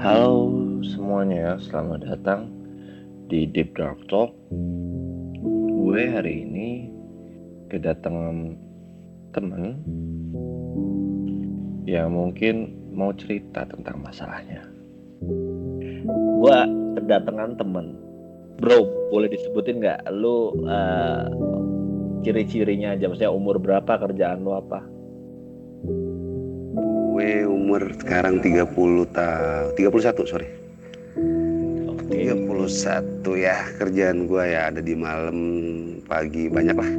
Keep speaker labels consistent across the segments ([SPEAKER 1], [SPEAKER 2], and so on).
[SPEAKER 1] Halo semuanya, selamat datang di Deep Dark Talk. Gue hari ini kedatangan temen yang mungkin mau cerita tentang masalahnya. Gue kedatangan temen, bro, boleh disebutin nggak? Lu uh, ciri-cirinya aja, maksudnya umur berapa, kerjaan lu apa?
[SPEAKER 2] Gue umur sekarang 30 tahun 31 sorry
[SPEAKER 1] Oke.
[SPEAKER 2] 31 ya kerjaan gue ya ada di malam pagi banyak lah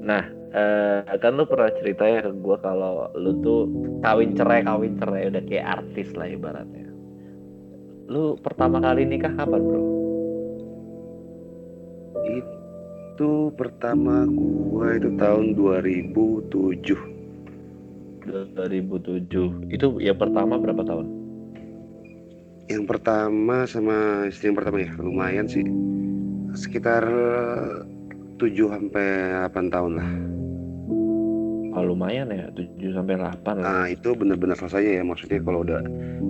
[SPEAKER 1] Nah, eh, kan lu pernah cerita ya ke gue kalau lu tuh kawin cerai kawin cerai udah kayak artis lah ibaratnya. Lu pertama kali nikah kapan bro?
[SPEAKER 2] itu pertama gue itu tahun 2007
[SPEAKER 1] 2007. Itu yang pertama berapa tahun?
[SPEAKER 2] yang pertama sama istri yang pertama ya lumayan sih sekitar 7 sampai 8 tahun lah
[SPEAKER 1] Oh, lumayan ya, 7 sampai 8 lah.
[SPEAKER 2] nah itu benar-benar selesai ya maksudnya kalau udah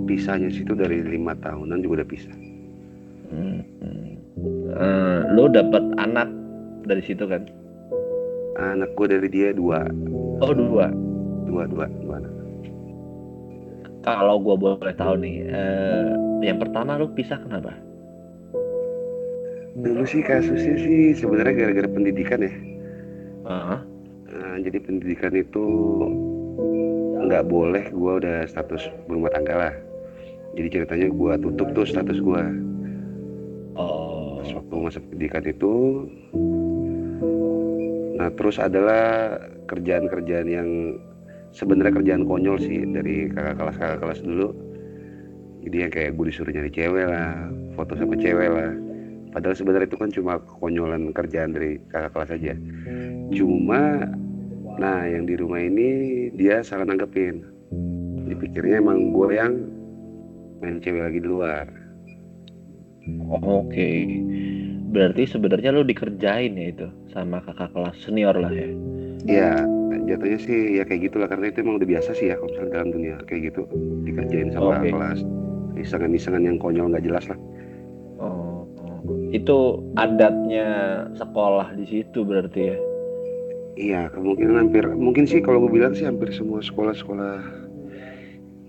[SPEAKER 2] pisahnya situ dari lima tahunan juga udah pisah
[SPEAKER 1] Hmm, hmm. Eh, lu dapat anak dari situ kan?
[SPEAKER 2] anak gue dari dia dua
[SPEAKER 1] Oh, dua.
[SPEAKER 2] Dua dua anak
[SPEAKER 1] Kalau gua boleh tahu nih, eh, yang pertama lu pisah kenapa?
[SPEAKER 2] dulu sih kasusnya sih sebenarnya gara-gara pendidikan ya.
[SPEAKER 1] Ah,
[SPEAKER 2] Nah, jadi pendidikan itu nggak boleh gue udah status berumah tangga lah. Jadi ceritanya gue tutup tuh status gue
[SPEAKER 1] oh,
[SPEAKER 2] Pas waktu masa pendidikan itu nah terus adalah kerjaan-kerjaan yang sebenarnya kerjaan konyol sih dari kakak kelas kakak kelas dulu. Jadi yang kayak gue disuruh nyari cewek lah foto sama cewek lah. Padahal sebenarnya itu kan cuma konyolan kerjaan dari kakak kelas aja. Cuma nah yang di rumah ini dia salah nanggepin. Dipikirnya emang gue yang main cewek lagi di luar.
[SPEAKER 1] Oke. Berarti sebenarnya lu dikerjain ya itu sama kakak kelas senior lah ya.
[SPEAKER 2] Ya, jatuhnya sih ya kayak gitulah karena itu emang udah biasa sih ya kalau misalnya dalam dunia kayak gitu dikerjain sama
[SPEAKER 1] Oke.
[SPEAKER 2] kelas isangan-isangan yang konyol nggak jelas lah.
[SPEAKER 1] Oh, itu adatnya sekolah di situ berarti ya.
[SPEAKER 2] Iya, kemungkinan hampir mungkin sih kalau gue bilang sih hampir semua sekolah-sekolah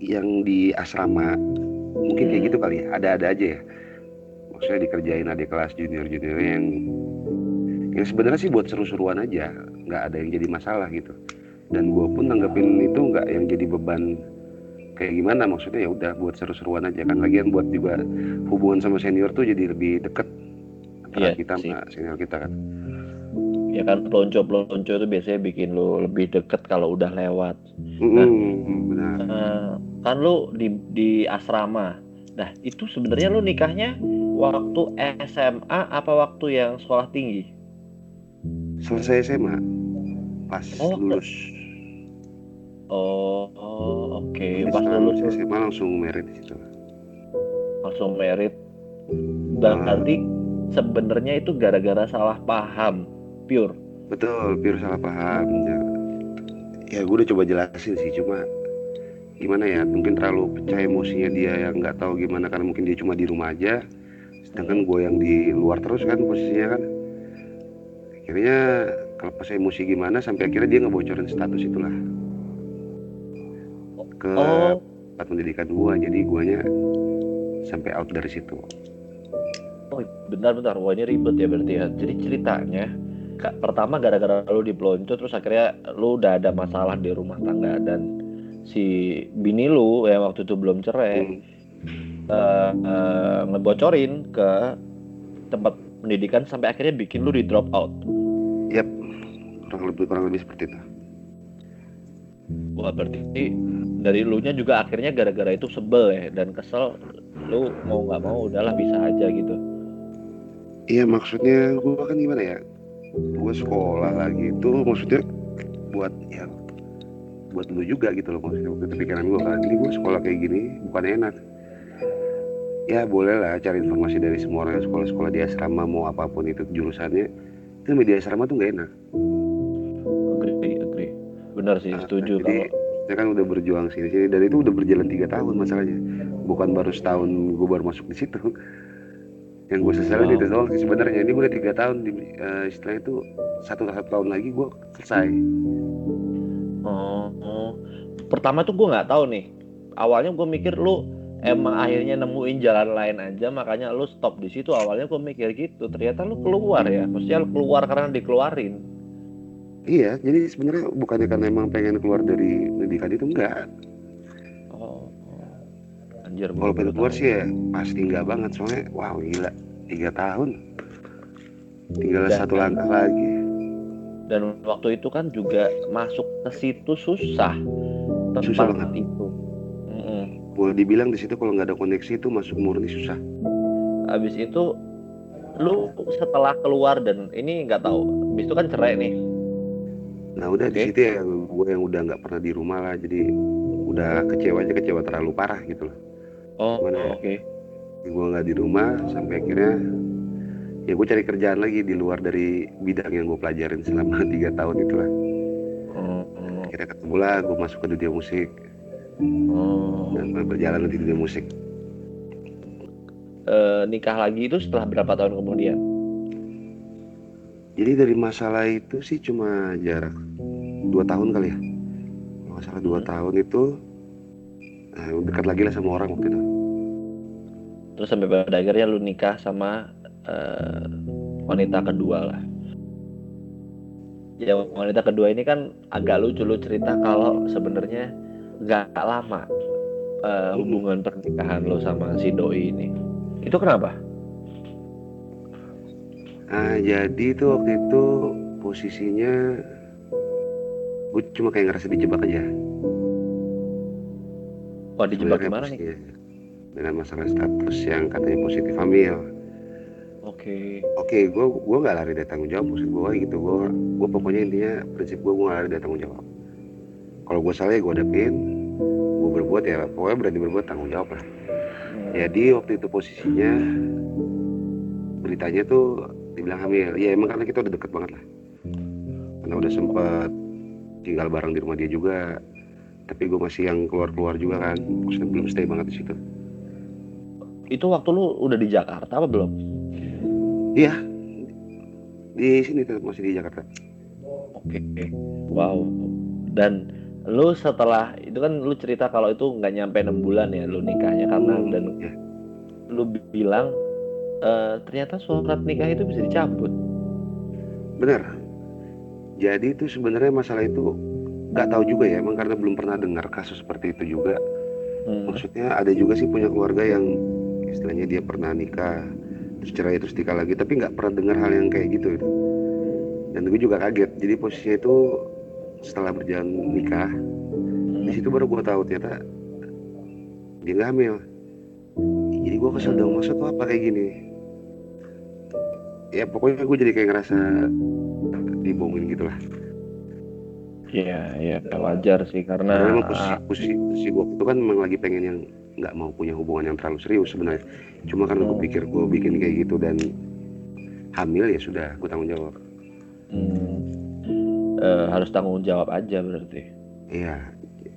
[SPEAKER 2] yang di asrama mungkin kayak
[SPEAKER 1] Hmm.
[SPEAKER 2] gitu kali ya. Ada-ada aja ya. Maksudnya dikerjain adik kelas junior-junior yang yang sebenarnya sih buat seru-seruan aja, nggak ada yang jadi masalah gitu. Dan gue pun nanggepin itu nggak yang jadi beban kayak gimana maksudnya ya udah buat seru-seruan aja kan lagian buat juga hubungan sama senior tuh jadi lebih deket antara
[SPEAKER 1] Iya
[SPEAKER 2] kita
[SPEAKER 1] sih.
[SPEAKER 2] sama senior kita kan
[SPEAKER 1] Ya kan pelonco-pelonco itu biasanya bikin lu lebih deket kalau udah lewat.
[SPEAKER 2] Mm-mm, benar
[SPEAKER 1] Eh, kan lu di di asrama. Nah, itu sebenarnya lu nikahnya waktu SMA apa waktu yang sekolah tinggi?
[SPEAKER 2] selesai SMA pas
[SPEAKER 1] Oh,
[SPEAKER 2] lulus
[SPEAKER 1] Oh, oh, oke.
[SPEAKER 2] Jadi
[SPEAKER 1] Pas lulus
[SPEAKER 2] SMA langsung merit di situ
[SPEAKER 1] langsung merit. Dan
[SPEAKER 2] Ah.
[SPEAKER 1] berarti sebenarnya itu gara-gara salah paham, pure.
[SPEAKER 2] betul pure salah paham ya, ya gue udah coba jelasin sih cuma gimana ya mungkin terlalu pecah emosinya dia yang nggak tahu gimana karena mungkin dia cuma di rumah aja sedangkan gue yang di luar terus kan posisinya kan akhirnya kalau emosi gimana sampai akhirnya dia ngebocorin status itulah ke
[SPEAKER 1] Oh,
[SPEAKER 2] tempat pendidikan gue jadi guanya sampai out dari situ
[SPEAKER 1] oh bentar-bentar. Wah, ini ribet ya berarti ya. Jadi ceritanya Kak, pertama gara-gara lu dipelonco terus akhirnya lu udah ada masalah di rumah tangga dan si bini lu yang waktu itu belum cerai
[SPEAKER 2] Hmm.
[SPEAKER 1] eh, eh, ngebocorin ke tempat pendidikan sampai akhirnya bikin lu di drop out.
[SPEAKER 2] Yap, kurang lebih kurang lebih seperti itu.
[SPEAKER 1] Wah berarti dari lu nya juga akhirnya gara-gara itu sebel ya dan kesel lu mau nggak mau udahlah bisa aja gitu.
[SPEAKER 2] Iya maksudnya gue kan gimana ya? Gue sekolah lagi itu maksudnya buat ya buat lu juga gitu loh maksudnya waktu itu pikiran gue kan ini gue sekolah kayak gini bukan enak ya boleh lah cari informasi dari semua orang sekolah-sekolah di asrama mau apa pun itu jurusannya itu media asrama tuh nggak enak.
[SPEAKER 1] Benar sih,
[SPEAKER 2] Nah,
[SPEAKER 1] setuju
[SPEAKER 2] jadi
[SPEAKER 1] kalau
[SPEAKER 2] saya kan udah berjuang sini sini dan itu udah berjalan tiga tahun masalahnya bukan baru setahun gue baru masuk di situ yang gue sesalin
[SPEAKER 1] Wow.
[SPEAKER 2] itu doang sih sebenarnya ini gue udah tiga tahun di eh, istilah itu satu satu tahun lagi gue selesai
[SPEAKER 1] Oh, oh. pertama tuh gue nggak tahu nih. Awalnya gue mikir lu emang akhirnya nemuin jalan lain aja, makanya lu stop di situ. Awalnya gue mikir gitu. Ternyata lu keluar ya. Maksudnya lu keluar karena dikeluarin.
[SPEAKER 2] Iya jadi sebenarnya bukannya karena emang pengen keluar dari pendidikan itu enggak
[SPEAKER 1] Oh, anjir. gua
[SPEAKER 2] kalau pengen keluar sih ya pasti enggak banget soalnya wow gila tiga tahun tinggal
[SPEAKER 1] Dan-
[SPEAKER 2] satu langkah lagi
[SPEAKER 1] Dan waktu itu kan juga masuk ke situ susah. Tempat
[SPEAKER 2] Susah banget.
[SPEAKER 1] itu. Mm-mm.
[SPEAKER 2] boleh dibilang di situ kalau nggak ada koneksi itu masuk murni susah
[SPEAKER 1] Abis itu lu setelah keluar dan ini nggak tahu. Abis itu kan cerai nih.
[SPEAKER 2] Nah udah di
[SPEAKER 1] Oke.
[SPEAKER 2] situ ya gue yang udah nggak pernah di rumah lah jadi udah kecewa aja kecewa terlalu parah gitu loh.
[SPEAKER 1] Oh,
[SPEAKER 2] ya?
[SPEAKER 1] oke.
[SPEAKER 2] Gue nggak di rumah sampai akhirnya ya gue cari kerjaan lagi di luar dari bidang yang gue pelajarin selama tiga tahun itulah.
[SPEAKER 1] Oh, oh,
[SPEAKER 2] Akhirnya ketemu lah gue masuk ke dunia musik
[SPEAKER 1] oh.
[SPEAKER 2] dan ber- berjalan di dunia musik.
[SPEAKER 1] Eh, nikah lagi itu setelah berapa tahun kemudian?
[SPEAKER 2] Jadi dari masalah itu sih cuma jarak dua tahun kali ya. Kalau nggak salah dua tahun itu nah, dekat lagi lah sama orang waktu itu.
[SPEAKER 1] Terus sampai pada akhirnya lu nikah sama eh, wanita kedua lah. Ya wanita kedua ini kan agak lucu lu cerita kalau sebenarnya nggak lama eh, hubungan pernikahan lo sama si doi ini. Itu kenapa?
[SPEAKER 2] Nah, jadi itu waktu itu posisinya gue cuma kayak ngerasa dijebak aja.
[SPEAKER 1] Wah dijebak
[SPEAKER 2] Sebenarnya
[SPEAKER 1] gimana nih?
[SPEAKER 2] Dengan masalah status yang katanya positif hamil.
[SPEAKER 1] Oke.
[SPEAKER 2] Oke, gue gue nggak lari dari tanggung jawab maksud gue gitu. Gue gue pokoknya intinya prinsip gue gue nggak lari dari tanggung jawab. Kalau gue salah ya gue hadapin. Gue berbuat ya pokoknya berani berbuat tanggung jawab lah.
[SPEAKER 1] Hmm.
[SPEAKER 2] Jadi waktu itu posisinya beritanya tuh dibilang hamil. Ya emang karena kita udah deket banget lah. Karena udah sempet tinggal bareng di rumah dia juga. Tapi gue masih yang keluar-keluar juga kan. Maksudnya belum stay banget di situ.
[SPEAKER 1] Itu waktu lu udah di Jakarta apa belum?
[SPEAKER 2] Iya. Di sini tetap masih di Jakarta.
[SPEAKER 1] Oke. Wow. Dan lu setelah itu kan lu cerita kalau itu nggak nyampe enam bulan ya lu nikahnya karena dan
[SPEAKER 2] Ya.
[SPEAKER 1] lu bilang eh, ternyata surat nikah itu bisa dicabut.
[SPEAKER 2] Bener. Jadi itu sebenarnya masalah itu nggak tahu juga ya. Emang karena belum pernah dengar kasus seperti itu juga.
[SPEAKER 1] Hmm.
[SPEAKER 2] Maksudnya ada juga sih punya keluarga yang istilahnya dia pernah nikah terus cerai terus nikah lagi tapi nggak pernah dengar hal yang kayak gitu itu. Dan gue juga kaget. Jadi posisinya itu setelah berjalan nikah di
[SPEAKER 1] Hmm.
[SPEAKER 2] situ baru gue tahu ternyata dia nggak hamil. Jadi gue kesel dong maksud lo apa kayak gini? Ya pokoknya gue jadi kayak ngerasa dibohongin gitu lah.
[SPEAKER 1] Iya, iya wajar sih
[SPEAKER 2] Karena
[SPEAKER 1] karena
[SPEAKER 2] memang posisi, posisi, posisi gue itu kan memang lagi pengen yang nggak mau punya hubungan yang terlalu serius sebenarnya. Cuma karena gue
[SPEAKER 1] Hmm.
[SPEAKER 2] pikir gue bikin kayak gitu dan hamil ya sudah, gue tanggung jawab.
[SPEAKER 1] hmm, eh, harus tanggung jawab aja berarti.
[SPEAKER 2] Iya.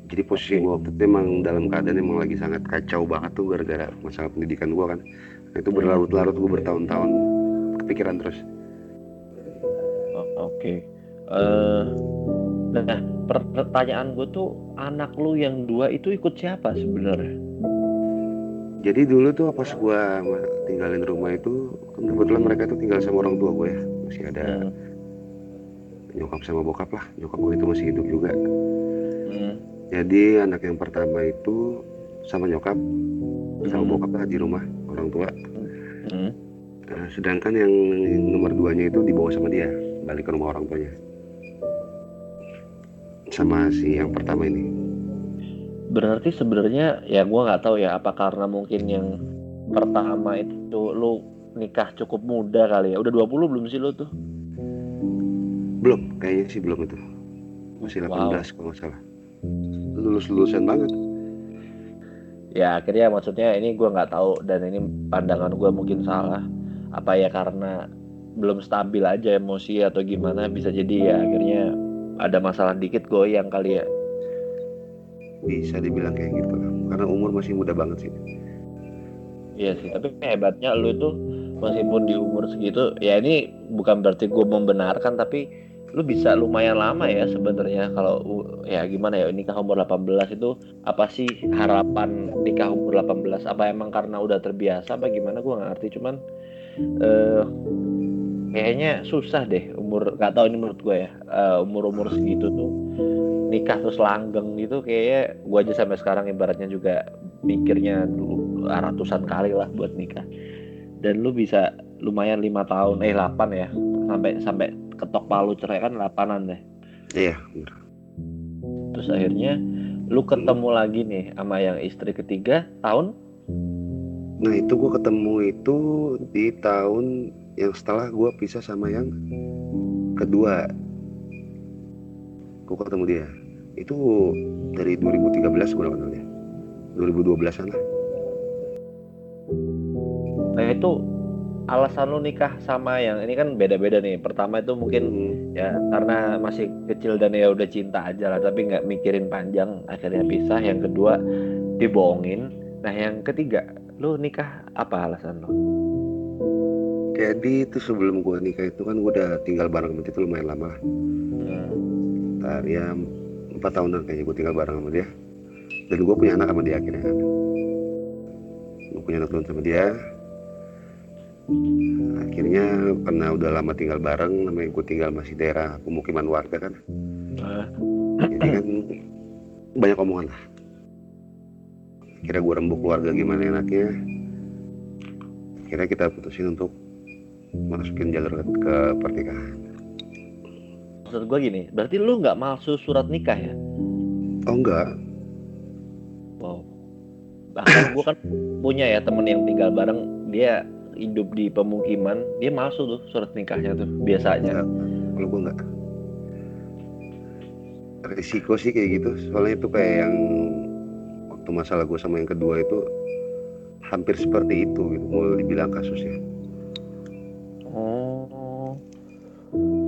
[SPEAKER 2] Jadi posisi gue waktu itu emang dalam keadaan emang lagi sangat kacau banget tuh gara-gara masalah pendidikan gue kan. Nah, itu berlarut-larut gue bertahun-tahun kepikiran terus.
[SPEAKER 1] Oh, Oke. Eh, nah, pertanyaan gue tuh anak lu yang dua itu ikut siapa sebenarnya?
[SPEAKER 2] Jadi dulu tuh pas gue tinggalin rumah itu, kebetulan mereka tuh tinggal sama orang tua gue ya. Masih ada
[SPEAKER 1] Hmm,
[SPEAKER 2] nyokap sama bokap lah. Nyokap gue itu masih hidup juga.
[SPEAKER 1] hmm,
[SPEAKER 2] Jadi anak yang pertama itu sama nyokap, sama
[SPEAKER 1] Hmm.
[SPEAKER 2] bokap lah di rumah orang tua.
[SPEAKER 1] hmm.
[SPEAKER 2] Nah, sedangkan yang nomor duanya itu dibawa sama dia, balik ke rumah orang tuanya. Sama si yang pertama ini.
[SPEAKER 1] Berarti sebenarnya ya gua nggak tahu ya apa karena mungkin yang pertama itu lu nikah cukup muda kali ya. Udah 20 belum sih lu tuh?
[SPEAKER 2] Belum, kayaknya sih belum itu. Masih 18 kalau nggak salah. Lulus-lulusan banget.
[SPEAKER 1] Ya akhirnya maksudnya ini gua nggak tahu dan ini pandangan gua mungkin salah. Apa ya karena belum stabil aja emosi atau gimana bisa jadi ya akhirnya ada masalah dikit goyang kali ya.
[SPEAKER 2] bisa dibilang kayak gitu karena umur masih muda banget sih.
[SPEAKER 1] Iya sih, tapi hebatnya lu itu meskipun di umur segitu, ya ini bukan berarti gue membenarkan, tapi lu bisa lumayan lama ya sebenarnya. Kalau ya gimana ya nikah umur 18 itu apa sih harapan nikah umur 18 apa emang karena udah terbiasa apa gimana? Gue nggak ngerti cuman eh kayaknya susah deh umur nggak tahu ini menurut gue ya umur umur segitu tuh nikah terus langgeng gitu kayaknya gue aja sampai sekarang ibaratnya juga mikirnya dulu ratusan kali lah buat nikah. Dan lu bisa lumayan lima tahun eh 8 ya sampai sampai ketok palu cerai kan 8an deh.
[SPEAKER 2] Iya
[SPEAKER 1] terus akhirnya lu ketemu lagi nih sama yang istri ketiga tahun
[SPEAKER 2] nah itu gue ketemu itu di tahun yang setelah gue pisah sama yang kedua. Gue ketemu dia. Itu dari 2013 gue kenal dia. 2012an lah.
[SPEAKER 1] Nah itu alasan lu nikah sama yang ini kan beda-beda nih. Pertama itu mungkin
[SPEAKER 2] Hmm.
[SPEAKER 1] ya karena masih kecil dan ya udah cinta aja lah tapi nggak mikirin panjang akhirnya pisah. Yang kedua dibohongin. Nah yang ketiga lu nikah apa alasan lu?
[SPEAKER 2] Jadi itu sebelum gue nikah itu kan gue udah tinggal bareng sama dia itu lumayan lama lah.
[SPEAKER 1] Hmm.
[SPEAKER 2] Ntar ya empat tahunan kayaknya gue tinggal bareng sama dia. Dan gue punya anak sama dia akhirnya. Kan gue punya anak sama dia. Akhirnya karena udah lama tinggal bareng namanya gue tinggal masih daerah pemukiman warga kan.
[SPEAKER 1] Ah,
[SPEAKER 2] jadi kan banyak omongan lah kira gue rembuk keluarga gimana enaknya. Kira kita putusin untuk masukin jalur ke, ke pernikahan.
[SPEAKER 1] Maksud gue gini berarti lu nggak malsu surat nikah ya?
[SPEAKER 2] Oh enggak.
[SPEAKER 1] Wow. Bahkan gue kan punya ya temen yang tinggal bareng dia hidup di pemukiman dia masuk tuh surat nikahnya tuh biasanya.
[SPEAKER 2] Kalau gue enggak. Risiko sih kayak gitu. Soalnya itu kayak yang waktu masalah gue sama yang kedua itu hampir seperti itu gitu mau dibilang kasusnya.
[SPEAKER 1] Oh.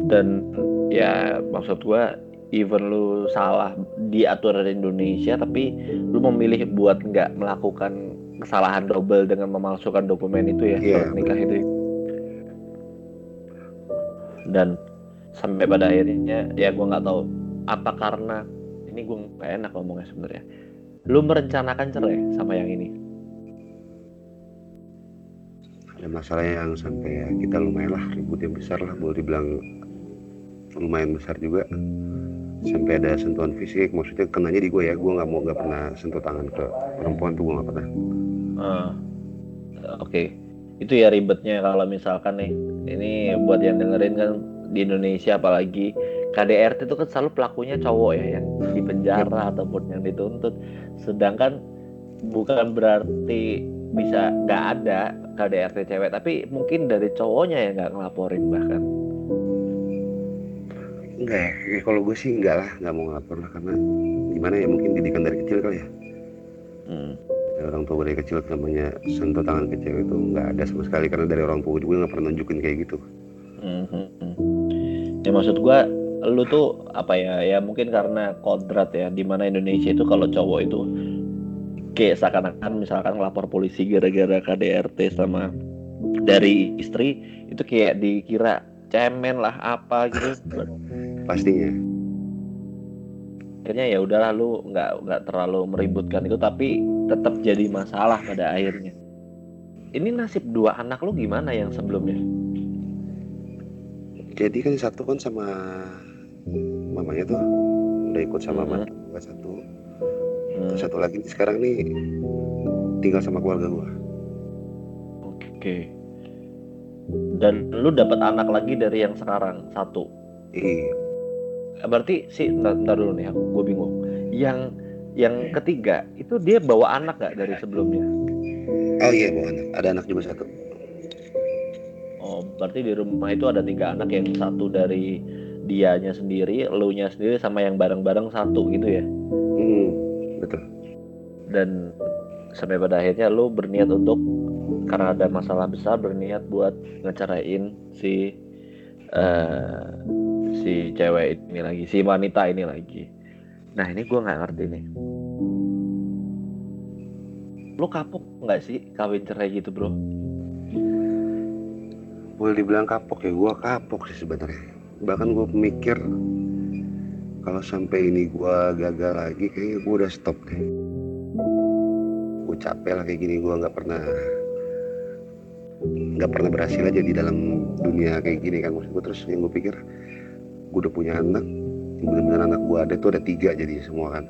[SPEAKER 1] Dan ya maksud gue even lu salah di aturan Indonesia tapi lu memilih buat nggak melakukan kesalahan double dengan memalsukan dokumen itu ya
[SPEAKER 2] Iya,
[SPEAKER 1] surat nikah itu. Dan sampai pada akhirnya ya gue nggak tahu apa karena ini gue nggak enak ngomongnya sebenarnya lu merencanakan cerai sama yang ini?
[SPEAKER 2] Ada masalah yang sampai ya kita lumayan lah ribut yang besar lah boleh dibilang lumayan besar juga. Sampai ada sentuhan fisik maksudnya kenanya di gue ya gue nggak mau nggak pernah sentuh tangan ke perempuan tuh gue nggak pernah.
[SPEAKER 1] Ah, oke. Itu ya ribetnya kalau misalkan nih ini buat yang dengerin kan di Indonesia apalagi KDRT itu kan selalu pelakunya cowok ya yang di penjara ataupun yang dituntut. Sedangkan bukan berarti bisa nggak ada KDRT cewek tapi mungkin dari cowoknya yang nggak ngelaporin bahkan.
[SPEAKER 2] Enggak ya Ya, kalau gue sih enggak lah nggak mau ngelapor lah karena gimana ya mungkin didikan dari kecil kali ya.
[SPEAKER 1] Hmm.
[SPEAKER 2] Dari orang tua gue dari kecil namanya sentuh tangan ke cewek itu nggak ada sama sekali karena dari orang tua gue nggak pernah nunjukin kayak gitu.
[SPEAKER 1] Mhm. Ya maksud gua lu tuh apa ya? Ya mungkin karena kodrat ya di mana Indonesia itu kalau cowok itu kayak seakan-akan misalkan ngelapor polisi gara-gara KDRT sama dari istri itu kayak dikira cemen lah apa gitu.
[SPEAKER 2] Pastinya.
[SPEAKER 1] Akhirnya ya udahlah lu nggak nggak terlalu meributkan itu tapi tetap jadi masalah pada akhirnya. Ini nasib dua anak lu gimana yang sebelumnya?
[SPEAKER 2] Jadi kan satu kan sama mamanya tuh udah ikut sama mama gue satu
[SPEAKER 1] Hmm,
[SPEAKER 2] Terus satu lagi sekarang nih tinggal sama keluarga gue
[SPEAKER 1] Oke. Dan lu dapat anak lagi dari yang sekarang satu.
[SPEAKER 2] iya
[SPEAKER 1] Berarti sih ntar, ntar dulu nih aku gue bingung. Yang yang ketiga itu dia bawa anak gak dari sebelumnya?
[SPEAKER 2] oh iya bawa anak ada anak juga satu
[SPEAKER 1] Oh berarti di rumah itu ada tiga anak yang satu dari dianya sendiri, elunya sendiri sama yang bareng-bareng satu gitu ya.
[SPEAKER 2] hmm, betul
[SPEAKER 1] Dan sampai pada akhirnya lu berniat untuk karena ada masalah besar berniat buat ngeceraiin si eh si cewek ini lagi, si wanita ini lagi. Nah ini gue nggak ngerti nih. lu kapok nggak sih kawin cerai gitu bro
[SPEAKER 2] boleh dibilang kapok ya gue kapok sih sebenarnya bahkan gue mikir kalau sampai ini gue gagal lagi kayaknya gue udah stop deh. Gue capek lah kayak gini gue nggak pernah nggak pernah berhasil aja di dalam dunia kayak gini kan. Maksud gue terus yang gue pikir gue udah punya anak benar-benar anak gue ada tuh ada tiga jadi semua kan.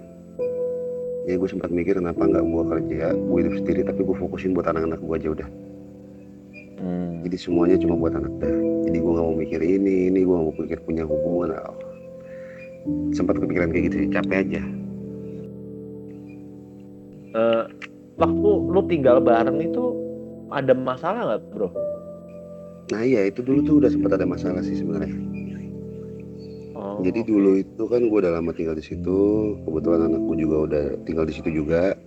[SPEAKER 2] Ya gue sempat mikir kenapa nggak gue kerja gue hidup sendiri tapi gue fokusin buat anak-anak gue aja udah
[SPEAKER 1] hmm.
[SPEAKER 2] jadi semuanya cuma buat anak dah. Jadi gue nggak mau mikir ini ini gue nggak mau pikir punya hubungan. Oh. sempat kepikiran kayak gitu sih capek aja.
[SPEAKER 1] Eh, waktu lu tinggal bareng itu ada masalah nggak bro?
[SPEAKER 2] Nah iya itu dulu tuh udah sempat ada masalah sih sebenarnya.
[SPEAKER 1] Oh,
[SPEAKER 2] jadi dulu itu kan gue udah lama tinggal di situ. Kebetulan anakku juga udah tinggal di situ juga.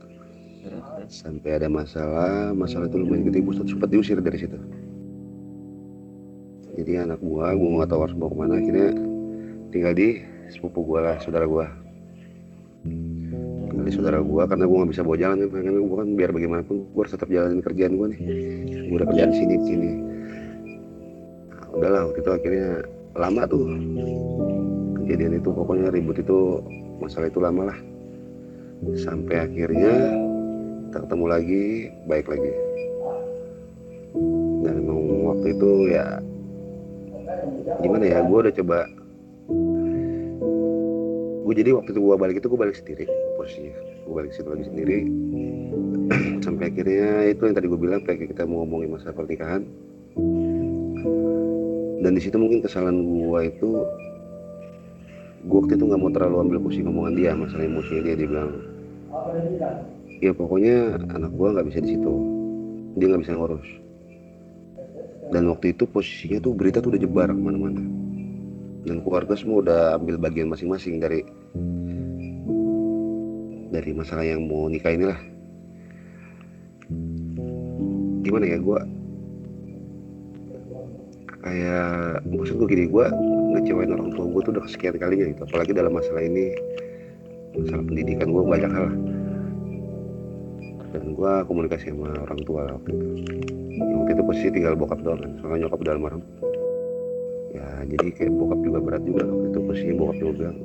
[SPEAKER 2] Sampai ada masalah masalah itu lumayan gede gue sempat diusir dari situ. Jadi anak gua gua nggak tahu harus bawa ke mana. Akhirnya tinggal di sepupu gua lah saudara gua. Tinggal di saudara gua karena gua nggak bisa bawa jalan kan. Gua kan biar bagaimanapun gua harus tetap jalanin kerjaan gua nih. Gua udah kerjaan sini sini. Nah, udahlah waktu itu akhirnya lama tuh. Kejadian itu pokoknya ribut itu masalah itu lama lah. Sampai akhirnya kita ketemu lagi baik lagi. Dan emang waktu itu ya gimana ya gue udah coba. Gue jadi waktu itu gue balik itu gue balik sendiri posisinya. Gue balik situ lagi sendiri. Sampai akhirnya itu yang tadi gue bilang kayak kita mau ngomongin masalah pernikahan. Dan di situ mungkin kesalahan gue itu gue waktu itu nggak mau terlalu ambil pusing omongan dia masalah emosinya dia dia bilang ya pokoknya anak gua nggak bisa di situ. Dia nggak bisa ngurus. Dan waktu itu posisinya tuh berita tuh udah jebar ke mana-mana. Dan keluarga semua udah ambil bagian masing-masing dari dari masalah yang mau nikah inilah. Gimana ya gua kayak maksud gue gini gua ngecewain orang tua gue tuh udah kesekian kalinya gitu. Apalagi dalam masalah ini masalah pendidikan gue banyak hal gue komunikasi sama orang tua. Lah waktu itu Ya, waktu itu posisi tinggal bokap doang kan soalnya nyokap udah almarhum. Ya jadi kayak bokap juga berat juga waktu itu posisinya bokap juga bilang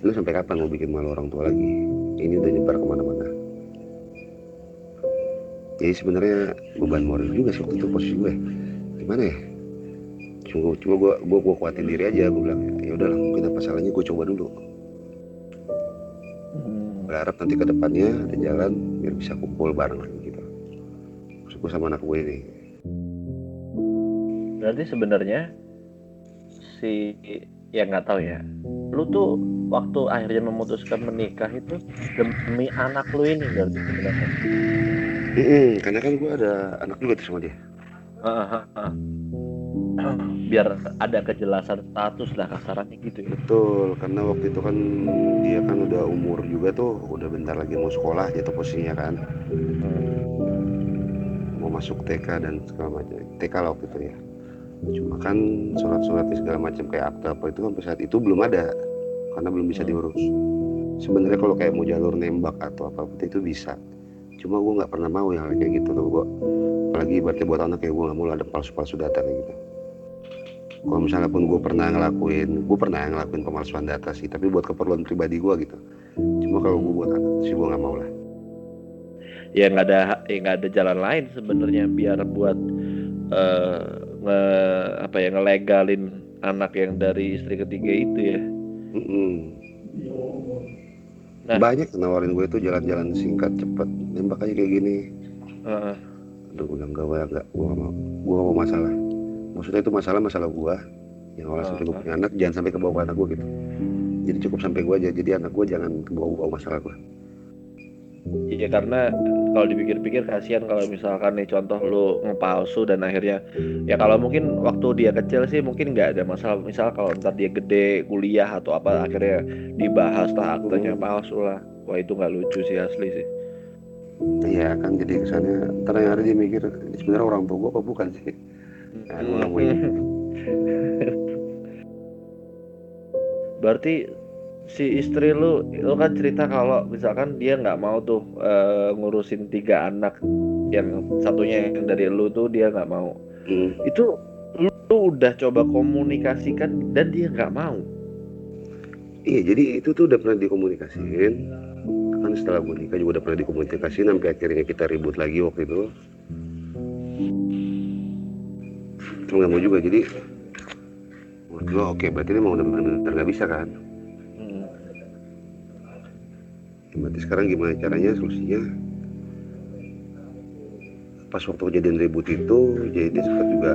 [SPEAKER 2] lu sampai kapan mau bikin malu orang tua lagi? Ini udah nyebar ke mana-mana. Jadi sebenarnya beban moral juga sih waktu itu posisi gue gimana ya? Cuma cuma gue gue gue kuatin diri aja gue bilang ya udahlah mungkin apa salahnya gue coba dulu. Berharap nanti ke depannya ada jalan biar bisa kumpul bareng lagi gitu. Maksud gue sama anak gue ini.
[SPEAKER 1] Berarti sebenarnya si ya nggak tahu ya. Lu tuh waktu akhirnya memutuskan menikah itu demi anak lu ini berarti sebenarnya?
[SPEAKER 2] Mm-mm, karena kan gue ada anak juga tuh sama dia.
[SPEAKER 1] Ah, ah. Biar ada kejelasan status lah kasarannya gitu ya.
[SPEAKER 2] Betul karena waktu itu kan dia kan udah umur juga tuh udah bentar lagi mau sekolah jatuh posisinya kan. Mau masuk TK dan segala macam TK lah waktu itu ya. Cuma kan surat-suratnya segala macam kayak akta apa itu sampai saat itu belum ada karena belum bisa diurus. Sebenarnya kalau kayak mau jalur nembak atau apa apa itu bisa. Cuma gue nggak pernah mau yang kayak gitu tuh gue apalagi berarti buat anak kayak gue nggak mau ada palsu-palsu data kayak gitu kalau misalnya pun gue pernah ngelakuin gue pernah ngelakuin pemalsuan data sih tapi buat keperluan pribadi gue gitu cuma kalau gue buat anak sih gue nggak mau lah
[SPEAKER 1] ya nggak ada ya nggak ada jalan lain sebenarnya biar buat eh, nge apa ya ngelegalin anak yang dari istri ketiga itu ya
[SPEAKER 2] Mm-mm.
[SPEAKER 1] Nah.
[SPEAKER 2] banyak nawarin gue tuh jalan-jalan singkat cepet nembak aja kayak gini
[SPEAKER 1] Heeh.
[SPEAKER 2] Aduh gue bilang gak gue gak gue mau gue mau masalah maksudnya itu masalah masalah gue yang awalnya sampai gue
[SPEAKER 1] Ah.
[SPEAKER 2] punya anak jangan sampai ke bawah ke anak gue gitu. Jadi cukup sampai gue aja. Jadi anak gue jangan ke bawah masalah gue
[SPEAKER 1] Iya karena kalau dipikir-pikir kasihan kalau misalkan nih contoh lu ngepalsu dan akhirnya ya kalau mungkin waktu dia kecil sih mungkin nggak ada masalah. Misal kalau ntar dia gede kuliah atau apa akhirnya dibahas lah aktenya palsu lah. Wah itu nggak lucu sih asli sih.
[SPEAKER 2] Iya kan jadi kesannya ntar yang ada dia mikir sebenarnya orang tua gue apa bukan sih Ini.
[SPEAKER 1] berarti si istri lu lu kan cerita kalau misalkan dia nggak mau tuh uh, ngurusin tiga anak yang satunya yang dari lu tuh dia nggak mau hmm. itu lu, lu udah coba komunikasikan dan dia nggak mau
[SPEAKER 2] iya jadi itu tuh udah pernah dikomunikasiin kan setelah gue nikah juga udah pernah dikomunikasiin sampai akhirnya kita ribut lagi waktu itu cuma nggak mau juga. Jadi menurut gue oke berarti ini mau udah benar-benar nggak bisa kan? Hmm. berarti sekarang gimana caranya? Solusinya? Pas waktu kejadian ribut itu jadi dia sempat juga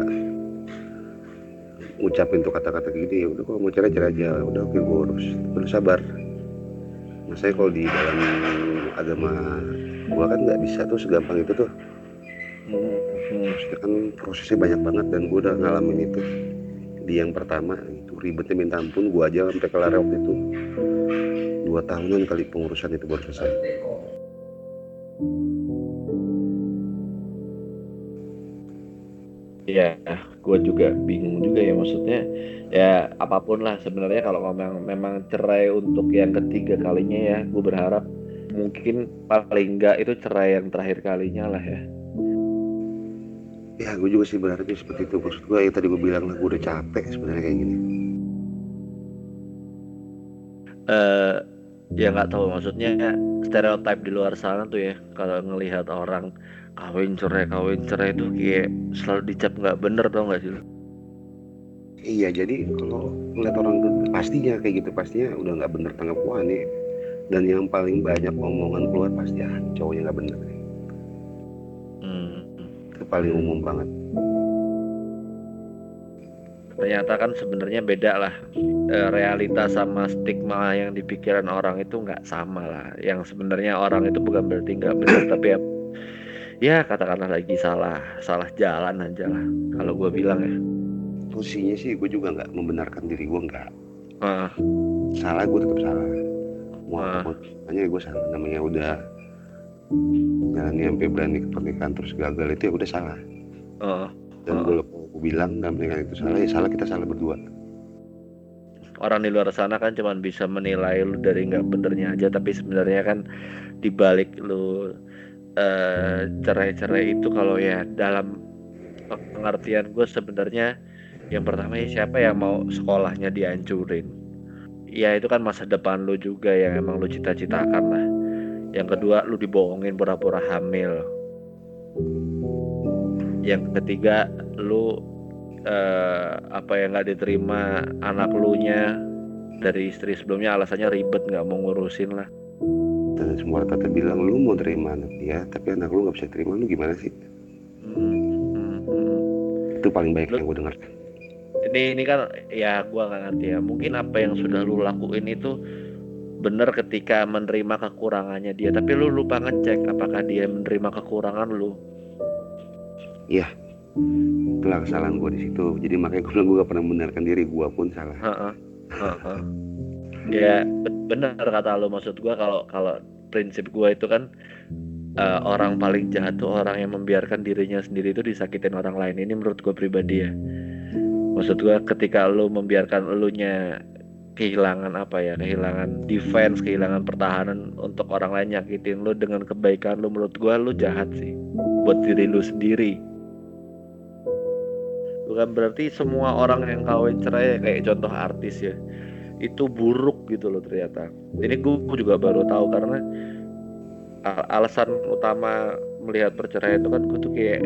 [SPEAKER 2] ngucapin tuh kata-kata gini ya udah kalau mau cerai cerai aja. Udah oke gue urus. Perlu sabar. Nah saya kalau di dalam agama gua kan nggak bisa tuh segampang itu tuh maksudnya kan prosesnya banyak banget dan gue udah ngalamin itu. Di yang pertama itu ribetnya minta ampun gue aja sampai kelar waktu itu. Dua tahunan kali pengurusan itu baru selesai.
[SPEAKER 1] Ya gue juga bingung juga ya maksudnya ya apa pun lah sebenarnya kalau memang memang cerai untuk yang ketiga kalinya ya gue berharap mungkin paling enggak itu cerai yang terakhir kalinya lah ya
[SPEAKER 2] ya gue juga sih berharapnya seperti itu. Maksud gue yang tadi gue bilang lah gue udah capek sebenarnya kayak gini.
[SPEAKER 1] Uh, ya nggak tahu maksudnya stereotip di luar sana tuh ya kalau ngelihat orang kawin cerai kawin cerai itu kayak selalu dicap nggak bener tau nggak sih
[SPEAKER 2] iya jadi kalau ngeliat orang tuh pastinya kayak gitu pastinya udah nggak bener tanggap nih dan yang paling banyak omongan keluar pasti ah cowoknya nggak bener itu paling umum banget.
[SPEAKER 1] Ternyata kan sebenarnya beda lah e, realita sama stigma yang di pikiran orang itu nggak sama lah. Yang sebenarnya orang itu bukan berarti nggak benar tapi ya ya katakanlah lagi salah salah jalan aja lah kalau gue bilang ya.
[SPEAKER 2] Posisinya sih gue juga nggak membenarkan diri gue nggak. Uh. salah gue tetap salah. Mau uh. hanya gue salah namanya udah jalan sampai berani ke pernikahan terus gagal itu ya udah salah. Uh, dan uh. gue aku bilang dalam pernikahan itu salah ya salah kita salah berdua.
[SPEAKER 1] Orang di luar sana kan cuma bisa menilai lu dari nggak benernya aja tapi sebenarnya kan dibalik lu uh, cerai-cerai itu kalau ya dalam pengertian gue sebenarnya yang pertama ya siapa yang mau sekolahnya dihancurin? Ya itu kan masa depan lu juga yang emang lu cita-citakan lah yang kedua lu dibohongin pura-pura hamil. Yang ketiga lu uh, apa yang nggak diterima anak lu nya dari istri sebelumnya alasannya ribet nggak mau ngurusin lah.
[SPEAKER 2] Dan semua tata bilang lu mau terima anak dia tapi anak lu nggak bisa terima lu gimana sih? Hmm, hmm, hmm. itu paling baik lu, yang gue dengar.
[SPEAKER 1] Ini ini kan ya gue nggak ngerti ya. Mungkin apa yang sudah lu lakuin itu benar ketika menerima kekurangannya dia. Tapi lu lupa ngecek apakah dia menerima kekurangan lu.
[SPEAKER 2] Iya. Itulah kesalahan gue di situ. Jadi makanya gue bilang gue gak pernah membenarkan diri. Gue pun salah. Ha -ha.
[SPEAKER 1] ya benar kata lu. Maksud gue kalau kalau prinsip gue itu kan uh, orang paling jahat tuh orang yang membiarkan dirinya sendiri itu disakitin orang lain. Ini menurut gue pribadi ya. Maksud gue ketika lu membiarkan elunya kehilangan apa ya kehilangan defense kehilangan pertahanan untuk orang lain nyakitin lu dengan kebaikan lu menurut gua lu jahat sih buat diri lu sendiri. Bukan berarti semua orang yang kawin cerai kayak contoh artis ya itu buruk gitu loh ternyata. Ini gue juga baru tahu karena alasan utama melihat perceraian itu kan gue tuh kayak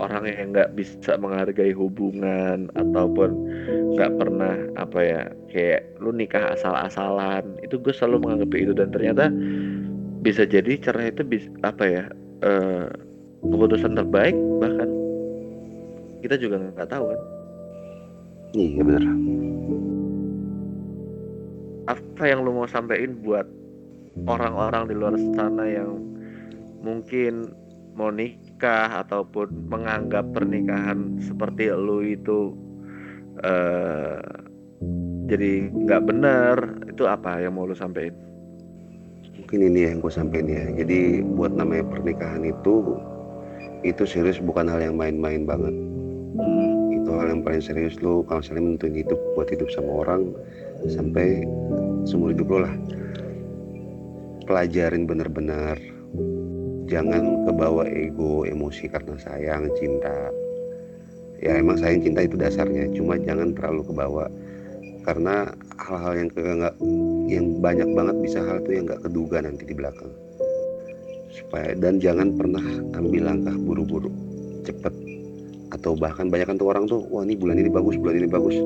[SPEAKER 1] orang yang nggak bisa menghargai hubungan ataupun nggak pernah apa ya kayak lu nikah asal-asalan. Itu gue selalu menganggap itu. Dan ternyata bisa jadi cerai itu bisa apa ya uh, keputusan terbaik bahkan. Kita juga nggak tahu kan.
[SPEAKER 2] Iya benar
[SPEAKER 1] apa yang lu mau sampaikan buat orang-orang di luar sana yang mungkin mau nikah ataupun menganggap pernikahan seperti lu itu uh, jadi nggak benar itu apa yang mau lu sampaikan?
[SPEAKER 2] Mungkin ini yang gue sampaikan ya. Jadi buat namanya pernikahan itu itu serius bukan hal yang main-main banget. Hmm. itu hal yang paling serius. Lu kalau misalnya menentuin hidup buat hidup sama orang sampai seumur hidup lo lah. Pelajarin bener-bener jangan kebawa ego emosi karena sayang cinta. Ya emang sayang cinta itu dasarnya. Cuma jangan terlalu kebawa. Karena hal-hal yang nggak yang banyak banget bisa hal itu yang nggak keduga nanti di belakang. Supaya dan jangan pernah ambil langkah buru-buru. Cepet. Atau bahkan banyak tuh orang tuh wah ini bulan ini bagus bulan ini bagus.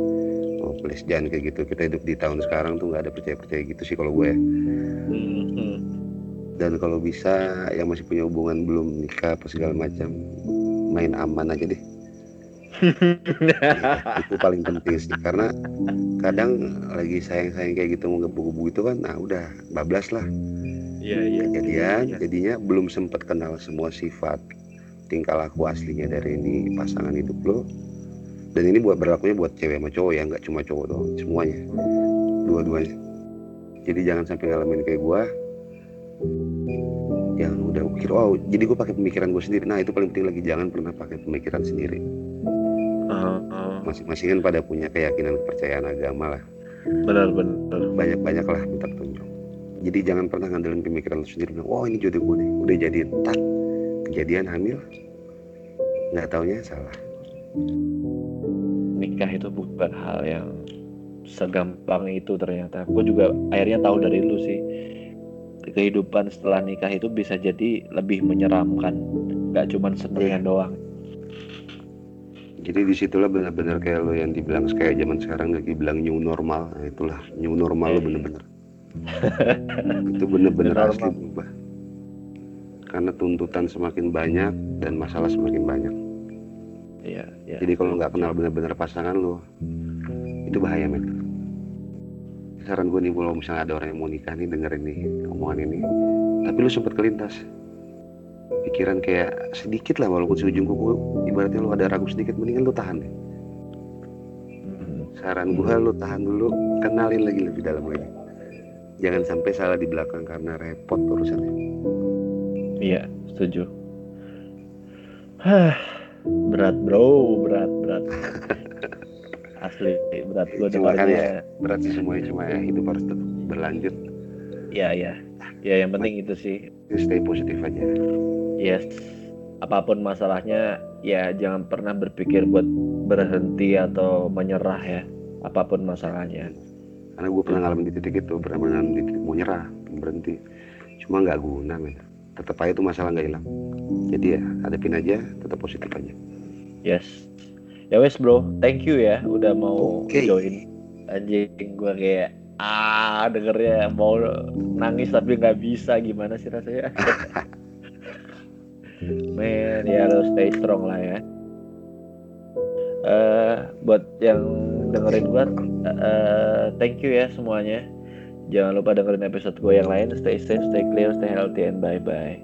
[SPEAKER 2] Oh please jangan kayak gitu. Kita hidup di tahun sekarang tuh nggak ada percaya percaya gitu sih kalau gue. Dan kalau bisa yang masih punya hubungan belum nikah apa segala macam main aman aja deh. Itu paling penting sih karena kadang lagi sayang-sayang kayak gitu mau gebu-gebu itu kan nah udah bablas lah.
[SPEAKER 1] Iya iya.
[SPEAKER 2] kejadian
[SPEAKER 1] Iya.
[SPEAKER 2] jadinya belum sempat kenal semua sifat tingkah laku aslinya dari ini pasangan hidup lo. Dan ini buat berlakunya buat cewek sama cowok ya nggak cuma cowok doang semuanya. Dua-duanya. Jadi jangan sampai ngalamin kayak gua yang udah mikir wow jadi gue pakai pemikiran gue sendiri nah itu paling penting lagi jangan pernah pakai pemikiran sendiri
[SPEAKER 1] ah.
[SPEAKER 2] masing-masing kan pada punya keyakinan kepercayaan agama lah
[SPEAKER 1] benar benar.
[SPEAKER 2] banyak-banyak lah minta petunjuk jadi jangan pernah ngandelin pemikiran lu sendiri bilang, oh ini jodoh gue nih udah jadi tak kejadian hamil nggak taunya salah
[SPEAKER 1] Nikah itu bukan hal yang segampang itu ternyata. Gue juga akhirnya tahu dari lu sih. Kehidupan setelah nikah itu bisa jadi lebih menyeramkan. Gak cuman sendirian doang.
[SPEAKER 2] jadi di situlah benar-benar kayak lo yang dibilang kayak zaman sekarang lagi bilang new normal nah, itulah new normal lo
[SPEAKER 1] Iya.
[SPEAKER 2] bener-bener itu bener-bener asli berubah karena tuntutan semakin banyak dan masalah semakin banyak
[SPEAKER 1] Iya, iya.
[SPEAKER 2] jadi kalau nggak kenal bener-bener pasangan lo itu bahaya men saran gue nih kalau misalnya ada orang yang mau nikah nih dengerin nih omongan ini. Tapi lu sempet kelintas. Pikiran kayak sedikit lah walaupun si ujung kuku. Ibaratnya lu ada ragu sedikit mendingan lu tahan deh. Saran gue lu tahan dulu kenalin lagi lebih dalam lagi. Jangan sampai salah di belakang karena repot urusannya.
[SPEAKER 1] Iya, setuju. Hah, berat bro, berat berat. Asli berat gue
[SPEAKER 2] Cuma kan
[SPEAKER 1] dengarnya.
[SPEAKER 2] berat sih semuanya cuma ya hidup harus tetap berlanjut
[SPEAKER 1] Iya iya. Ya yang penting itu sih.
[SPEAKER 2] Stay positif aja
[SPEAKER 1] Yes. Apa pun masalahnya, ya jangan pernah berpikir buat berhenti atau menyerah ya. Apa pun masalahnya.
[SPEAKER 2] karena gue pernah ngalamin di titik itu pernah ngalamin di titik mau nyerah berhenti cuma nggak guna men tetap aja tuh masalah nggak hilang jadi ya hadapin aja tetap positif aja
[SPEAKER 1] Yes. Ya wes bro, thank you ya udah mau
[SPEAKER 2] Oke.
[SPEAKER 1] join. Anjing gue kayak ah dengernya mau nangis tapi nggak bisa gimana sih rasanya? Men ya harus stay strong lah ya. Eh buat yang dengerin gue, eh thank you ya semuanya. Jangan lupa dengerin episode gue yang lain. Stay safe, stay clear, stay healthy, and bye bye.